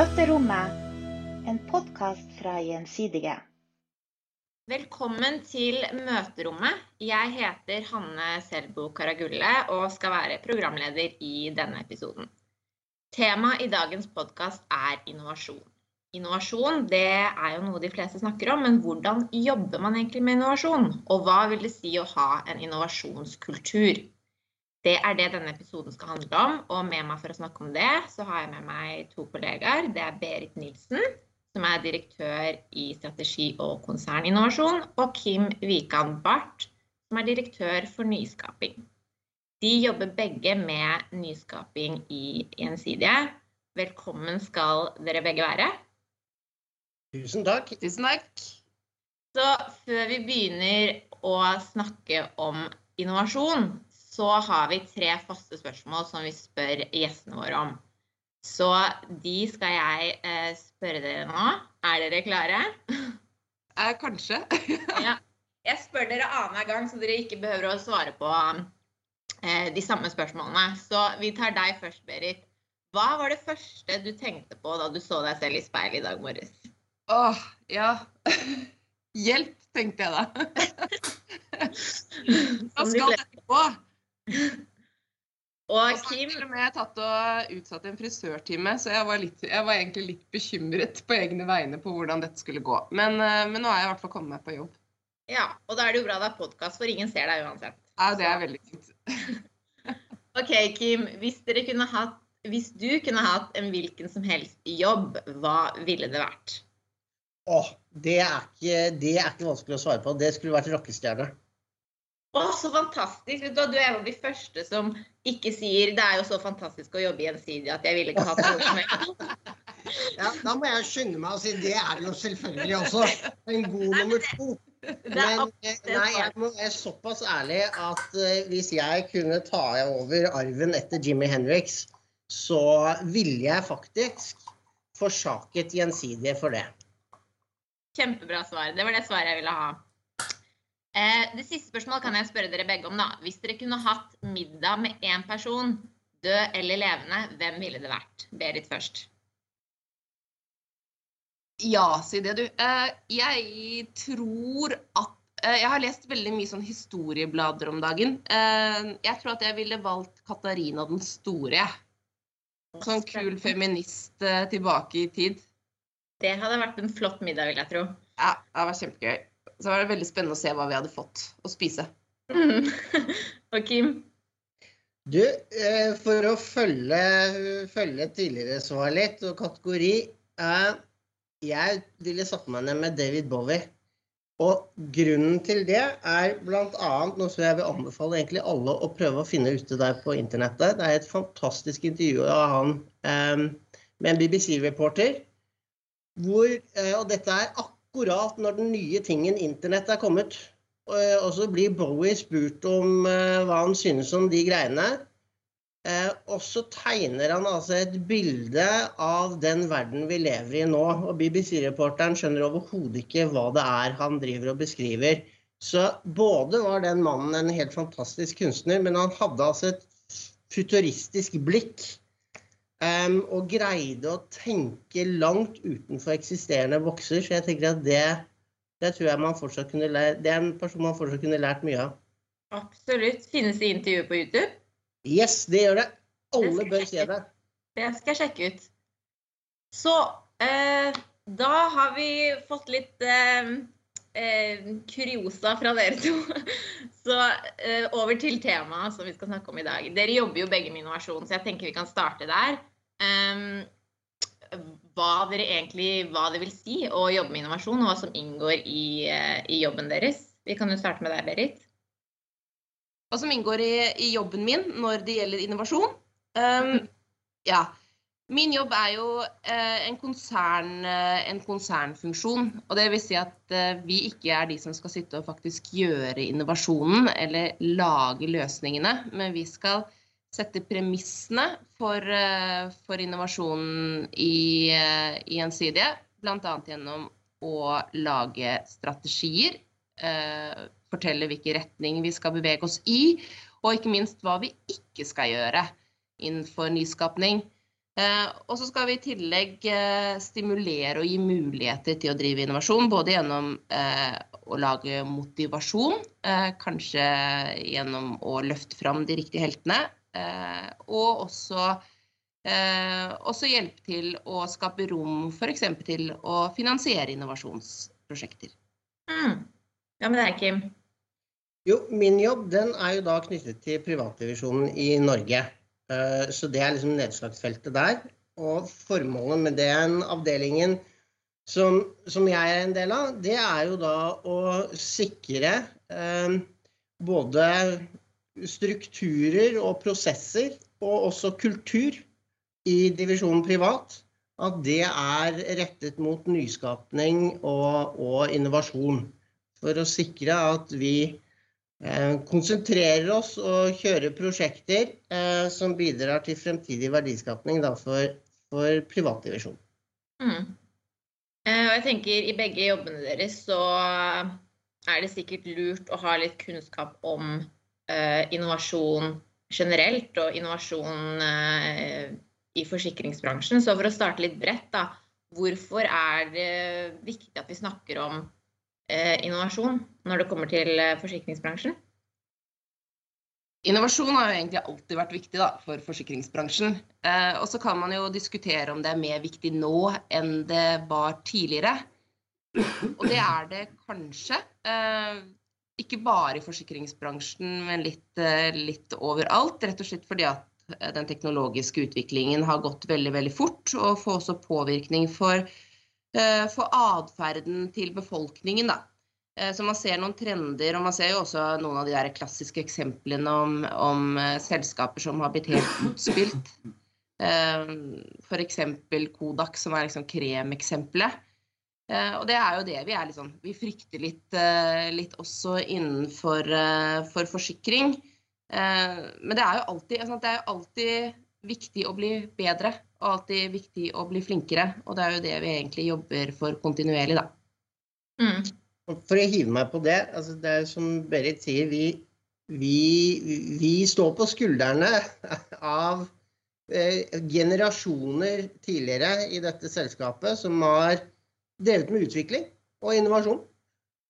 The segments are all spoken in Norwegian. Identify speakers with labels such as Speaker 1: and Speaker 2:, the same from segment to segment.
Speaker 1: Møterommet, en podkast fra Gjensidige.
Speaker 2: Velkommen til Møterommet. Jeg heter Hanne Selbo Karagulle og skal være programleder i denne episoden. Temaet i dagens podkast er innovasjon. Innovasjon det er jo noe de fleste snakker om, men hvordan jobber man egentlig med innovasjon? Og hva vil det si å ha en innovasjonskultur? Det er det denne episoden skal handle om. Og med meg for å snakke om det, så har jeg med meg to kollegaer. Det er Berit Nilsen, som er direktør i strategi- og konserninnovasjon, og Kim Wikan Barth, som er direktør for nyskaping. De jobber begge med nyskaping i Gjensidige. Velkommen skal dere begge være.
Speaker 3: Tusen takk.
Speaker 4: Tusen takk.
Speaker 2: Så før vi begynner å snakke om innovasjon, så har vi tre faste spørsmål som vi spør gjestene våre om. Så de skal jeg eh, spørre dere nå. Er dere klare?
Speaker 4: Eh, kanskje.
Speaker 2: ja. Jeg spør dere annenhver gang, så dere ikke behøver å svare på eh, de samme spørsmålene. Så vi tar deg først, Berit. Hva var det første du tenkte på da du så deg selv i speilet i dag morges?
Speaker 4: Åh, ja. Hjelp, tenkte jeg da. Hva skal dette gå?
Speaker 2: Og Kim
Speaker 4: Til og med tatt og utsatt en frisørtime, så jeg var, litt, jeg var, egentlig litt bekymret på egne vegne på hvordan dette skulle gå. Men, eh, men nå er jeg i hvert fall kommet meg på jobb.
Speaker 2: Ja, og da er det jo bra det er podkast, for ingen ser deg uansett.
Speaker 4: Ja, det er veldig fint.
Speaker 2: OK, Kim. Hvis, hatt, hvis, du kunne hatt en hvilken som helst jobb, hva ville det vært?
Speaker 3: Åh, det er, ikke, det er ikke vanskelig å svare på. Det skulle vært rockestjerne.
Speaker 2: Å, så fantastisk. Du, du er en av de første som ikke sier det er jo så fantastisk å jobbe gjensidig at jeg ville ikke hatt noe med'.
Speaker 3: Ja, da må jeg skynde meg å si det er jo selvfølgelig også. En god nummer to. Men eh, nei, jeg må være såpass ærlig at uh, hvis jeg kunne ta over arven etter Jimmy Henriks, så ville jeg faktisk forsaket Gjensidige for det.
Speaker 2: Kjempebra svar. Det var det svaret jeg ville ha. Eh, det siste spørsmålet kan jeg spørre dere begge om. da. Hvis dere kunne hatt middag med én person, død eller levende, hvem ville det vært? Berit først.
Speaker 4: Ja, si det, du. Eh, jeg tror at eh, Jeg har lest veldig mye sånn historieblader om dagen. Jeg tror at jeg ville valgt Katarina den store. Sånn kul feminist tilbake i tid.
Speaker 2: Det hadde vært en flott middag, vil jeg tro.
Speaker 4: Ja, det hadde vært kjempegøy. Så var det veldig spennende å se hva vi hadde fått å spise.
Speaker 2: Mm. og Kim?
Speaker 3: Du, eh, for å følge, følge tidligere svar litt og kategori eh, Jeg ville satt meg ned med David Bowie. Og grunnen til det er bl.a. noe som jeg vil anbefale egentlig alle å prøve å finne ute der på internettet. Det er et fantastisk intervju av han eh, med en BBC-reporter. Hvor, og dette er akkurat akkurat når den nye tingen internett er kommet. Eh, og så blir Bowie spurt om uh, hva han synes om de greiene. Uh, og så tegner han altså et bilde av den verden vi lever i nå. Og BBC-reporteren skjønner overhodet ikke hva det er han driver og beskriver. Så både var den mannen en helt fantastisk kunstner, men han hadde altså et futuristisk blikk Um, og greide å tenke langt utenfor eksisterende bokser. Så jeg tenker at det, det tror jeg man fortsatt kunne lært, det er en person man fortsatt kunne lært mye av.
Speaker 2: Absolutt. Finnes det intervjuer på YouTube?
Speaker 3: Yes, det gjør det. Alle bør se det.
Speaker 2: Det skal jeg sjekke ut. Så eh, da har vi fått litt eh, eh, kuriosa fra dere to. Så eh, over til temaet som vi skal snakke om i dag. Dere jobber jo begge med innovasjon, så jeg tenker vi kan starte der. Hva dere egentlig hva det vil si å jobbe med innovasjon, og hva som inngår i, eh, i jobben deres. Vi kan jo starte med deg, Berit.
Speaker 4: Hva som inngår i, i jobben min når det gjelder innovasjon? Um, ja. Min jobb er jo eh, en, konsern, eh, en, konsernfunksjon. og Det vil si at eh, vi ikke er de som skal sitte og faktisk gjøre innovasjonen eller lage løsningene, men vi skal sette premissene for, eh, for innovasjonen i, eh, i Gjensidige. Bl.a. gjennom å lage strategier, eh, fortelle hvilken retning vi skal bevege oss i, og ikke minst hva vi ikke skal gjøre innenfor nyskapning. Og så skal vi i tillegg stimulere og gi muligheter til å drive innovasjon. Både gjennom å lage motivasjon, kanskje gjennom å løfte fram de riktige heltene. Eh, og også, eh, også hjelpe til å skape rom f.eks. til å finansiere innovasjonsprosjekter.
Speaker 2: Mm. Ja, men det er Kim.
Speaker 3: Jo, min jobb den er jo da knyttet til privatdivisjonen i Norge. Eh, Så det er liksom nedslagsfeltet der. Og formålet med den avdelingen som, som jeg er en del av, det er jo da å sikre eh, både strukturer og prosesser, og også kultur i divisjonen privat. At det er rettet mot nyskapning og, og innovasjon. For å sikre at vi eh, konsentrerer oss og kjører prosjekter eh, som bidrar til fremtidig verdiskapning da, for, for privatdivisjon.
Speaker 2: Mm. Eh, jeg tenker i begge jobbene deres så er det sikkert lurt å ha litt kunnskap om innovasjon generelt og innovasjon eh, i forsikringsbransjen. Så for å starte litt bredt, da. Hvorfor er det viktig at vi snakker om eh, innovasjon når det kommer til eh, forsikringsbransjen?
Speaker 4: Innovasjon har jo egentlig alltid vært viktig da, for forsikringsbransjen. Eh, og så kan man jo diskutere om det er mer viktig nå enn det var tidligere. Og det er det kanskje. Eh, ikke bare i forsikringsbransjen, men litt, eh, litt overalt. Rett og slett fordi at eh, den teknologiske utviklingen har gått veldig, veldig fort. Og får også påvirkning for, eh, for atferden til befolkningen, da. Så man ser noen trender, og man ser jo også noen av de der klassiske eksemplene om, om selskaper som har blitt helt utspilt. F.eks. Kodak, som er liksom kremeksempelet. Eh, Og det er jo det vi er liksom Vi frykter litt, eh, litt også innenfor eh, for forsikring. Eh, Men det er jo alltid, det er jo alltid viktig å bli bedre, og alltid viktig å bli flinkere. Og det er jo det vi egentlig jobber for kontinuerlig, da.
Speaker 2: Mm.
Speaker 3: For å hive meg på det, altså det er som Berit sier, vi, vi, vi står på skuldrene av eh, generasjoner tidligere i dette selskapet som har drevet med utvikling og innovasjon.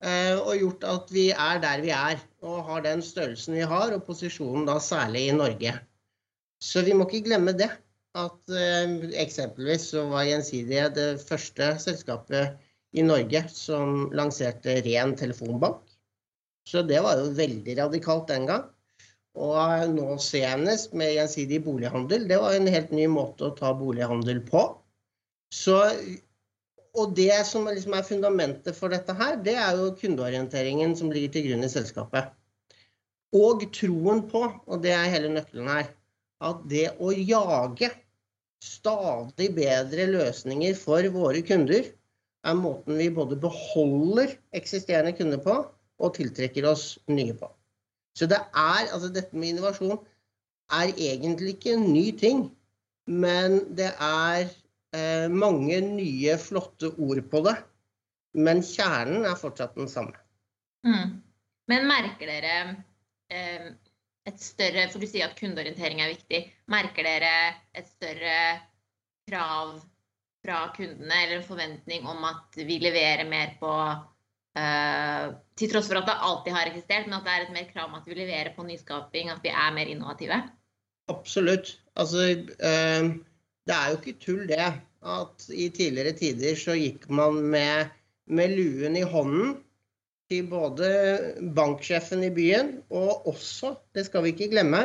Speaker 3: Eh, og gjort at vi er der vi er, og har den størrelsen vi har, og posisjonen da særlig i Norge. Så vi må ikke glemme det. At eh, eksempelvis så var Gjensidige det første selskapet i Norge som lanserte ren telefonbank. Så det var jo veldig radikalt den gang. Og nå senest med gjensidig bolighandel, det var en helt ny måte å ta bolighandel på. Så, og det som liksom er fundamentet for dette her, det er jo kundeorienteringen som ligger til grunn i selskapet. Og troen på, og det er hele nøkkelen her, at det å jage stadig bedre løsninger for våre kunder, er måten vi både beholder eksisterende kunder på, og tiltrekker oss nye på. Så det er, altså dette med innovasjon er egentlig ikke en ny ting, men det er mange nye, flotte ord på det. Men kjernen er fortsatt den samme.
Speaker 2: Mm. Men merker dere eh, et større For du sier at kundeorientering er viktig. Merker dere et større krav fra kundene, eller en forventning om at vi leverer mer på eh, Til tross for at det alltid har eksistert, men at det er et mer krav om at vi leverer på nyskaping, at vi er mer innovative?
Speaker 3: Absolutt. Altså, eh, det er jo ikke tull, det. At i tidligere tider så gikk man med, med luen i hånden til både banksjefen i byen og også, det skal vi ikke glemme,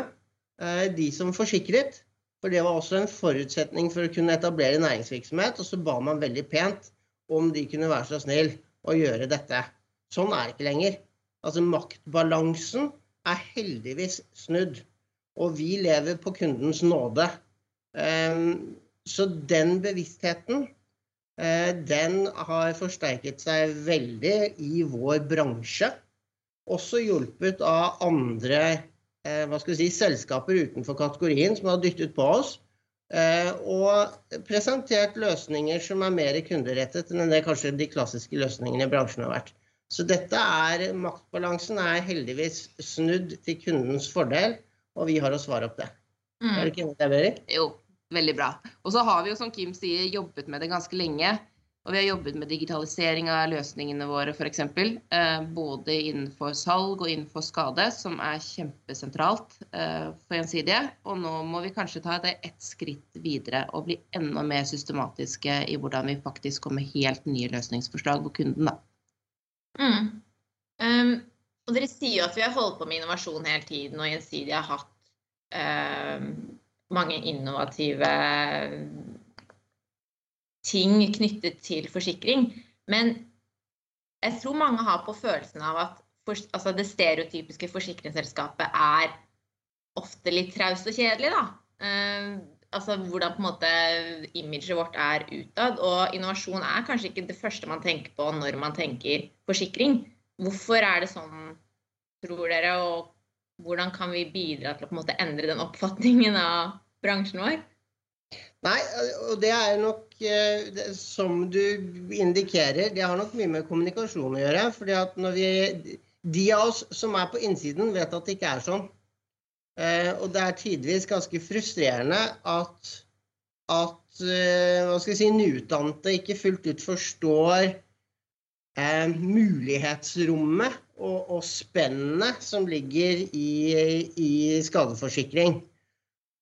Speaker 3: eh, de som forsikret. For det var også en forutsetning for å kunne etablere næringsvirksomhet. Og så ba man veldig pent om de kunne være så snill å gjøre dette. Sånn er det ikke lenger. Altså maktbalansen er heldigvis snudd. Og vi lever på kundens nåde. Ehm, Så den bevisstheten, eh, den har forsterket seg veldig i vår bransje. Også hjulpet av andre eh, hva skal vi si, selskaper utenfor kategorien som har dyttet på oss. eh, Og presentert løsninger som er mer kunderettet enn det kanskje de klassiske løsningene i bransjen har vært. Så dette er, maktbalansen er heldigvis snudd til kundens fordel, og vi har å svare opp det. Er
Speaker 2: Mm.
Speaker 3: du ikke enig i det, Berit?
Speaker 4: Jo, veldig bra. Og så har vi jo, som Kim sier, jobbet med det ganske lenge. Og vi har jobbet med digitalisering av løsningene våre f.eks. Eh, både innenfor salg og innenfor skade, som er kjempesentralt eh, for gjensidige. Og nå må vi kanskje ta det ett skritt videre og bli enda mer systematiske i hvordan vi faktisk kommer helt nye løsningsforslag for kunden. da.
Speaker 2: Mm. Um, og dere sier jo at vi har holdt på med innovasjon hele tiden, og Gjensidige har hatt um, mange innovative ting knyttet til forsikring. Men jeg tror mange har på følelsen av at for, altså det stereotypiske forsikringsselskapet er ofte litt traust og kjedelig, da. Uh, altså hvordan på en måte imaget vårt er utad. Og innovasjon er kanskje ikke det første man tenker på når man tenker forsikring. Hvorfor er det sånn, tror dere, og hvordan kan vi bidra til å på en måte endre den oppfatningen av bransjen vår?
Speaker 3: Nei, og det er nok eh, som du indikerer, det har nok mye med kommunikasjon å gjøre. fordi at når vi, De av oss som er på innsiden, vet at det ikke er sånn. Eh, og det er tidvis ganske frustrerende at, at eh, hva skal jeg si, nyutdannede ikke fullt ut forstår eh, mulighetsrommet og, og spennet som ligger i, i skadeforsikring.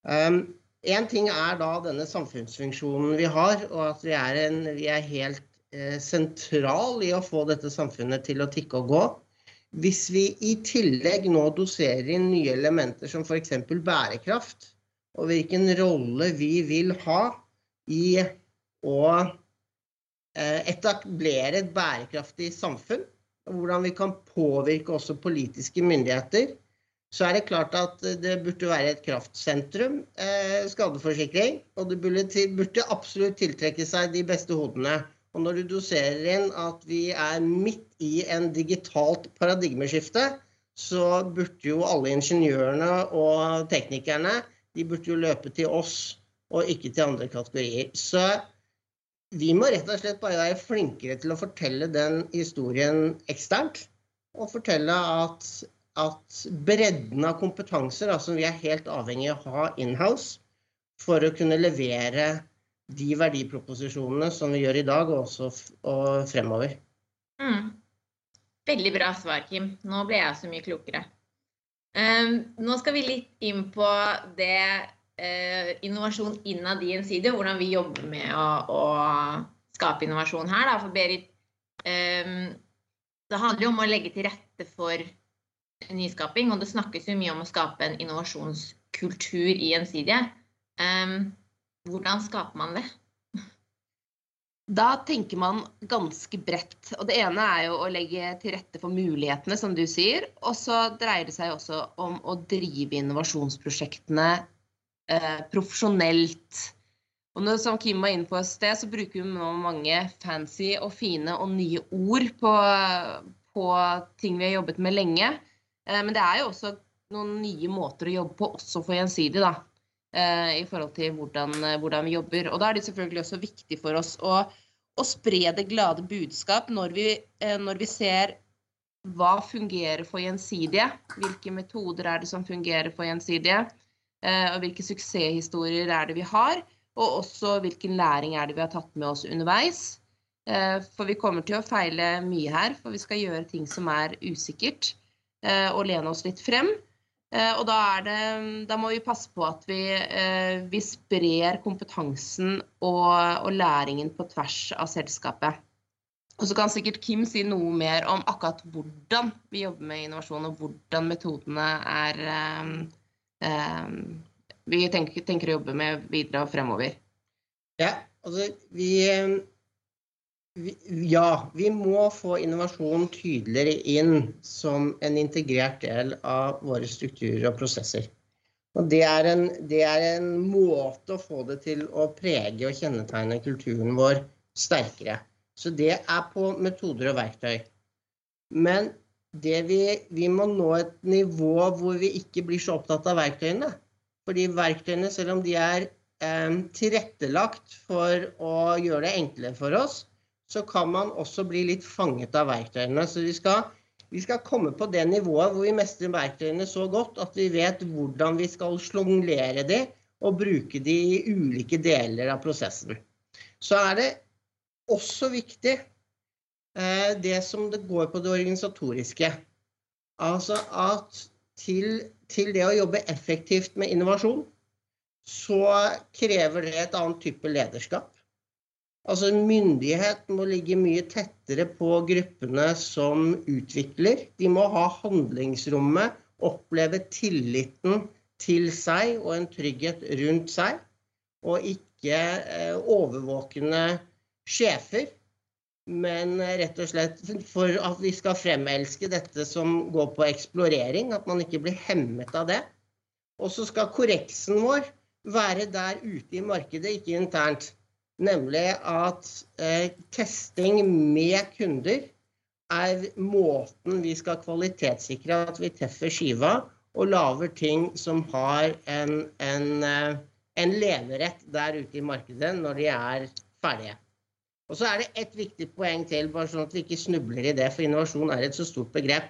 Speaker 3: Én ting er da denne samfunnsfunksjonen vi har, og at vi er, en, vi er helt eh, sentral i å få dette samfunnet til å tikke og gå. Hvis vi i tillegg nå doserer inn nye elementer som f.eks. bærekraft, og hvilken rolle vi vil ha i å eh, etablere et bærekraftig samfunn, og hvordan vi kan påvirke også politiske myndigheter, så er det klart at det burde være et kraftsentrum, eh, skadeforsikring. Og det burde, til, burde, absolutt tiltrekke seg de beste hodene. Og når du doserer inn at vi er midt i en digitalt paradigmeskifte, så burde jo alle ingeniørene og teknikerne de burde jo løpe til oss og ikke til andre kategorier. Så vi må rett og slett bare være flinkere til å fortelle den historien eksternt. Og fortelle at at bredden av kompetanser da, som vi er helt avhengig av å ha inhouse for å kunne levere de verdiproposisjonene som vi gjør i dag, og også og fremover.
Speaker 2: Mm. Veldig bra svar, Kim. Nå ble jeg så mye klokere. Um, nå skal vi litt inn på det uh, innovasjon innad i Gjensidige, hvordan vi jobber med å, å skape innovasjon her. Da. For Berit, um, det handler jo om å legge til rette for nyskaping, og det snakkes jo mye om å skape en innovasjonskultur i Gjensidige. Um, hvordan skaper man det?
Speaker 4: Da tenker man ganske bredt. Og det ene er jo å legge til rette for mulighetene, som du sier. Og så dreier det seg også om å drive innovasjonsprosjektene eh, profesjonelt. Og når, som Kim var inne på et sted, så bruker vi nå mange fancy og fine og nye ord på, på ting vi har jobbet med lenge. Eh, men det er jo også noen nye måter å jobbe på, også for gjensidig, da. Eh, I forhold til hvordan, eh, hvordan vi jobber. Og da er det selvfølgelig også viktig for oss å, å spre det glade budskap når vi, når vi ser hva fungerer for gjensidige. Hvilke metoder er det som fungerer for gjensidige? Og hvilke suksesshistorier er det vi har? Og også hvilken læring er det vi har tatt med oss underveis. For vi kommer til å feile mye her, for vi skal gjøre ting som er usikkert. Eh, og lene oss litt frem. Eh, og da, det, da, må vi passe på at vi, eh, vi sprer kompetansen og, og, læringen på tvers av selskapet. Og så kan sikkert Kim si noe mer om akkurat hvordan vi jobber med innovasjon, og hvordan metodene er vi tenker, tenker, å jobbe med videre og fremover.
Speaker 3: Ja, altså vi ja, vi må få innovasjon tydeligere inn som en integrert del av våre strukturer og prosesser. Og det er, en, det er en måte å få det til å prege og kjennetegne kulturen vår sterkere. Så det er på metoder og verktøy. Men vi, vi, må nå et nivå hvor vi ikke blir så opptatt av verktøyene. Fordi verktøyene, selv om de er eh, tilrettelagt for å gjøre det enklere for oss, så kan man også bli litt fanget av verktøyene. Så vi skal, vi skal komme på det nivået hvor vi mestrer verktøyene så godt at vi vet hvordan vi skal sjonglere de, og bruke de i ulike deler av prosessen. Så er det også viktig eh, det som det går på det organisatoriske. Altså at til, til det å jobbe effektivt med innovasjon, så krever det et annet type lederskap. Altså Myndighet må ligge mye tettere på gruppene som utvikler. De må ha handlingsrommet, oppleve tilliten til seg og en trygghet rundt seg. Og ikke eh, overvåkende sjefer, men rett og slett for at vi skal fremelske dette som går på eksplorering, at man ikke blir hemmet av det. Og så skal korreksen vår være der ute i markedet, ikke internt. Nemlig at eh, testing med kunder er måten vi skal kvalitetssikre at vi treffer skiva og lager ting som har en, en, eh, en leverett der ute i markedet når de er ferdige. Og så er det ett viktig poeng til, bare sånn at vi ikke snubler i det, for innovasjon er et så stort begrep.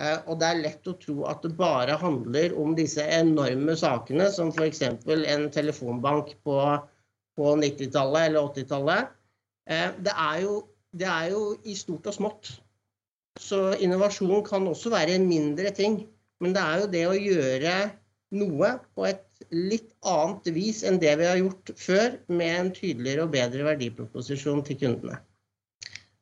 Speaker 3: Eh, og det er lett å tro at det bare handler om disse enorme sakene, som f.eks. en telefonbank på, på 90-tallet eller 80-tallet. Eh, det, det er jo i stort og smått. Så innovasjon kan også være mindre ting. Men det er jo det å gjøre noe på et litt annet vis enn det vi har gjort før, med en tydeligere og bedre verdiproposisjon til kundene.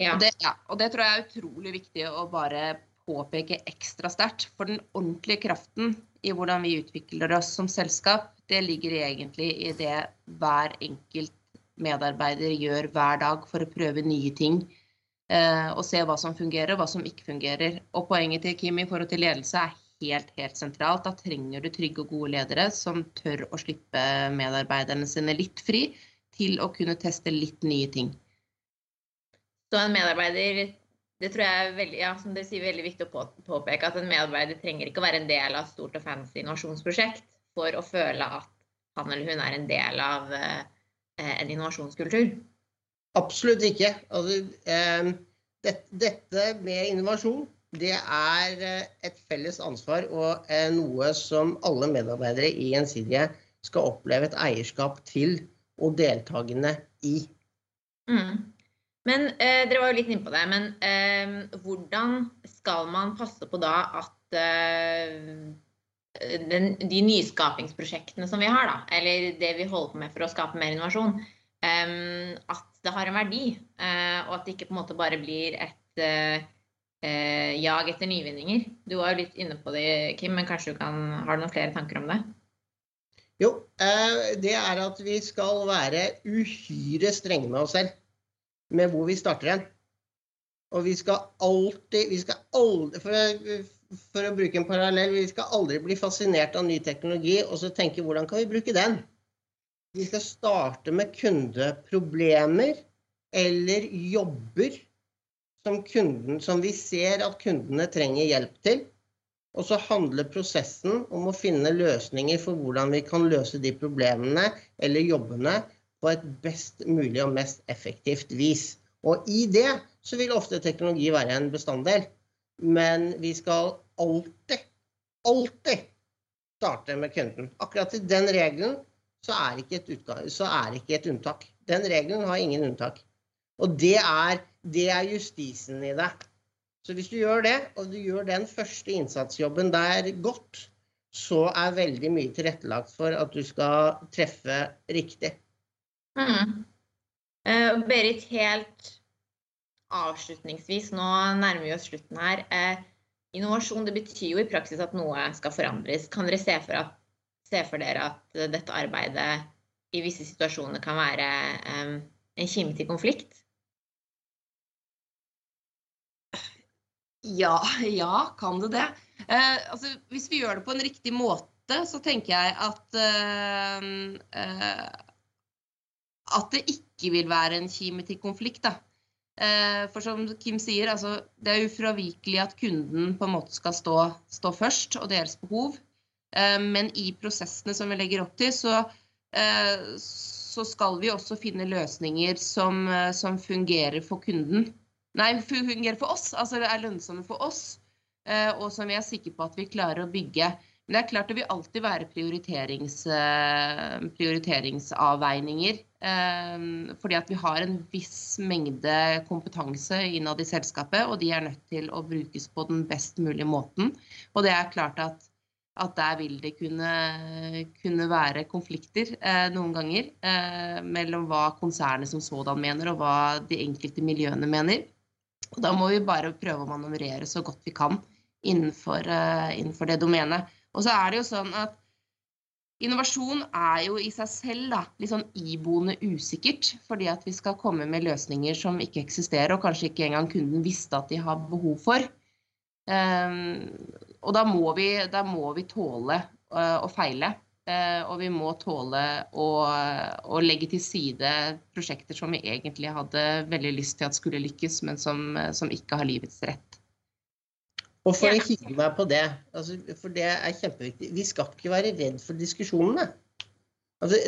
Speaker 4: Ja. Og, det, ja, og det tror jeg er utrolig viktig å bare påpeke ekstra sterkt. For den ordentlige kraften i hvordan vi utvikler oss som selskap, det ligger egentlig i det hver enkelt medarbeider gjør hver dag for å prøve nye ting. Eh, og se hva som fungerer, og hva som ikke fungerer. Og poenget til Kim i forhold til ledelse er helt, helt sentralt. Da trenger du trygge og gode ledere som tør å slippe medarbeiderne sine litt fri til å kunne teste litt nye ting.
Speaker 2: Så en medarbeider det tror jeg er veldig, ja, som dere sier, veldig viktig å påpeke at en medarbeider trenger ikke å være en del av et stort og fancy innovasjonsprosjekt for å føle at han eller hun er en del av eh, en innovasjonskultur.
Speaker 3: Absolutt ikke. Altså, eh, det, dette med innovasjon det er eh, et felles ansvar og eh, noe som alle medarbeidere i Gjensidige skal oppleve et eierskap til og deltakende i.
Speaker 2: Mm. Men eh, Dere var jo litt inne på det. Men eh, hvordan skal man passe på da at eh, den, de nyskapingsprosjektene som vi har, da, eller det vi holder på med for å skape mer innovasjon, eh, at det har en verdi, og at det ikke på en måte bare blir et eh, jag etter nyvinninger. Du var jo litt inne på det, Kim, men kanskje du kan, har du noen flere tanker om det?
Speaker 3: Jo, eh, det er at vi skal være uhyre strenge med oss selv med hvor vi starter hen. Og vi skal alltid vi skal aldri, for, å, for, å bruke en parallell, vi skal aldri bli fascinert av ny teknologi og så tenke hvordan kan vi bruke den? Vi skal starte med kundeproblemer eller jobber som, kunden, som vi ser at kundene trenger hjelp til. Og så handler prosessen om å finne løsninger for hvordan vi kan løse de problemene eller jobbene på et best mulig og mest effektivt vis. Og i det så vil ofte teknologi være en bestanddel. Men vi skal alltid, alltid starte med kunden. Akkurat i den regelen så er ikke et, utgang, så er ikke et unntak. Den regelen har ingen unntak. Og det er, det er justisen i det. Så hvis du gjør det, og du gjør den første innsatsjobben der godt, så er veldig mye tilrettelagt for at du skal treffe riktig.
Speaker 2: Mm. Uh, Berit, helt avslutningsvis, nå nærmer vi oss slutten her. Uh, innovasjon det betyr jo i praksis at noe skal forandres. Kan dere se for, at, se for dere at dette arbeidet i visse situasjoner kan være um, en kime til konflikt?
Speaker 4: Ja, ja, kan det det? Eh, altså, hvis vi gjør det på en riktig måte, så tenker jeg at eh, eh, At det ikke vil være en kime til konflikt. Da. Eh, for som Kim sier, altså, det er ufravikelig at kunden på en måte skal stå, stå først, og deres behov. Eh, men i prosessene som vi legger opp til, så, eh, så skal vi også finne løsninger som, som fungerer for kunden. Nei, fungerer for oss, altså er lønnsomme for oss. Og som vi er sikre på at vi klarer å bygge Men det er klart det vil alltid være prioriterings, eh, prioriteringsavveininger. Eh, fordi at vi har en viss mengde kompetanse innad i selskapet, og de er nødt til å brukes på den best mulige måten. Og det er klart at, at der vil det kunne, kunne være konflikter eh, noen ganger mellom hva konsernet som sådan mener, og hva de enkelte miljøene mener. Og da må vi bare prøve å manøvrere så godt vi kan innenfor, innenfor det domenet. Og så er det jo sånn at innovasjon er jo i seg selv da, litt sånn iboende usikkert. Fordi at vi skal komme med løsninger som ikke eksisterer, og kanskje ikke engang kunden visste at de har behov for. Um, og da må, vi, da må vi tåle uh, å feile. Uh, og vi må tåle å, å, legge til side prosjekter som vi egentlig hadde veldig lyst til at skulle lykkes, men som, som ikke har livets rett.
Speaker 3: Og for å hygge meg på det, altså, for det er kjempeviktig Vi skal ikke være redd for diskusjonene. Altså,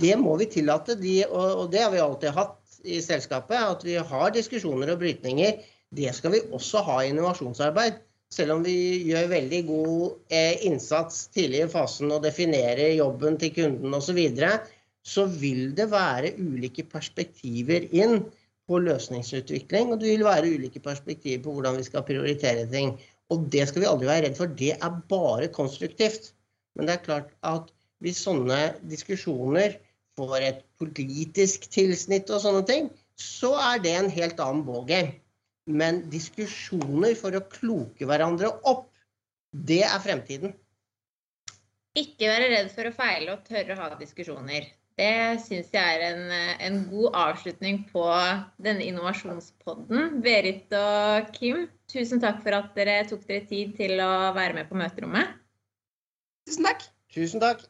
Speaker 3: det må vi tillate, de, og, det har vi alltid hatt i selskapet. At vi har diskusjoner og brytninger. Det skal vi også ha i innovasjonsarbeid. Selv om vi gjør veldig god eh, innsats tidlig i fasen og definerer jobben til kunden osv., så, så vil det være ulike perspektiver inn på løsningsutvikling. Og det vil være ulike perspektiver på hvordan vi skal prioritere ting. Og det skal vi aldri være redd for. Det er bare konstruktivt. Men det er klart at hvis sånne diskusjoner får et politisk tilsnitt og sånne ting, så er det en helt annen ballgame. Men diskusjoner for å kloke hverandre opp, det er fremtiden.
Speaker 2: Ikke være redd for å feile og tørre å ha diskusjoner. Det syns jeg er en, en, god avslutning på denne innovasjonspodden. Berit og Kim, tusen takk for at dere tok dere tid til å være med på møterommet.
Speaker 4: Tusen takk.
Speaker 3: Tusen takk.